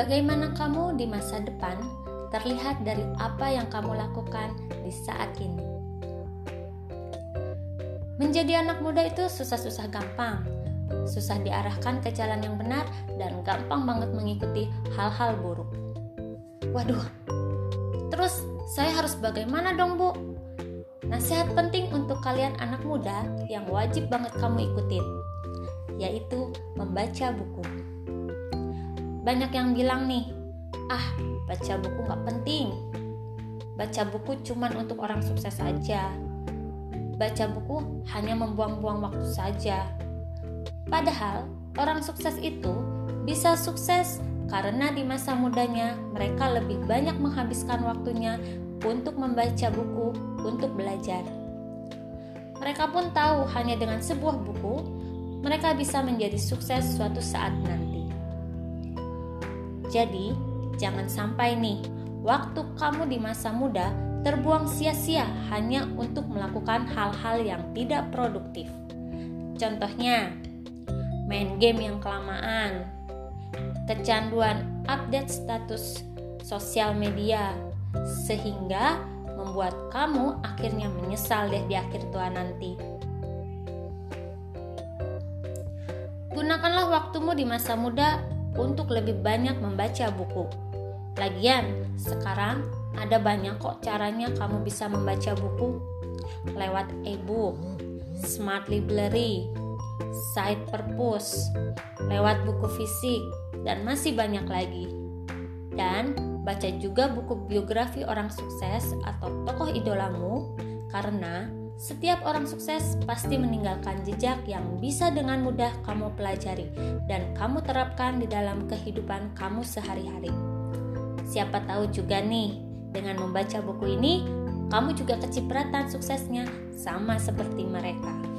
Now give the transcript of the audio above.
bagaimana kamu di masa depan terlihat dari apa yang kamu lakukan di saat ini. Menjadi anak muda itu susah-susah gampang, susah diarahkan ke jalan yang benar, dan gampang banget mengikuti hal-hal buruk. Waduh, terus saya harus bagaimana dong, Bu? Nasihat penting untuk kalian anak muda yang wajib banget kamu ikutin, yaitu membaca buku. Banyak yang bilang nih, ah baca buku gak penting. Baca buku cuman untuk orang sukses saja. Baca buku hanya membuang-buang waktu saja. Padahal orang sukses itu bisa sukses karena di masa mudanya mereka lebih banyak menghabiskan waktunya untuk membaca buku untuk belajar. Mereka pun tahu hanya dengan sebuah buku mereka bisa menjadi sukses suatu saat nanti. Jadi, jangan sampai nih waktu kamu di masa muda terbuang sia-sia hanya untuk melakukan hal-hal yang tidak produktif. Contohnya, main game yang kelamaan, kecanduan update status sosial media, sehingga membuat kamu akhirnya menyesal deh di akhir tua nanti. Gunakanlah waktumu di masa muda untuk lebih banyak membaca buku. Lagian, sekarang ada banyak kok caranya kamu bisa membaca buku lewat e-book, smart library, site perpus, lewat buku fisik, dan masih banyak lagi. Dan baca juga buku biografi orang sukses atau tokoh idolamu karena setiap orang sukses pasti meninggalkan jejak yang bisa dengan mudah kamu pelajari dan kamu terapkan di dalam kehidupan kamu sehari-hari. Siapa tahu juga nih, dengan membaca buku ini, kamu juga kecipratan suksesnya sama seperti mereka.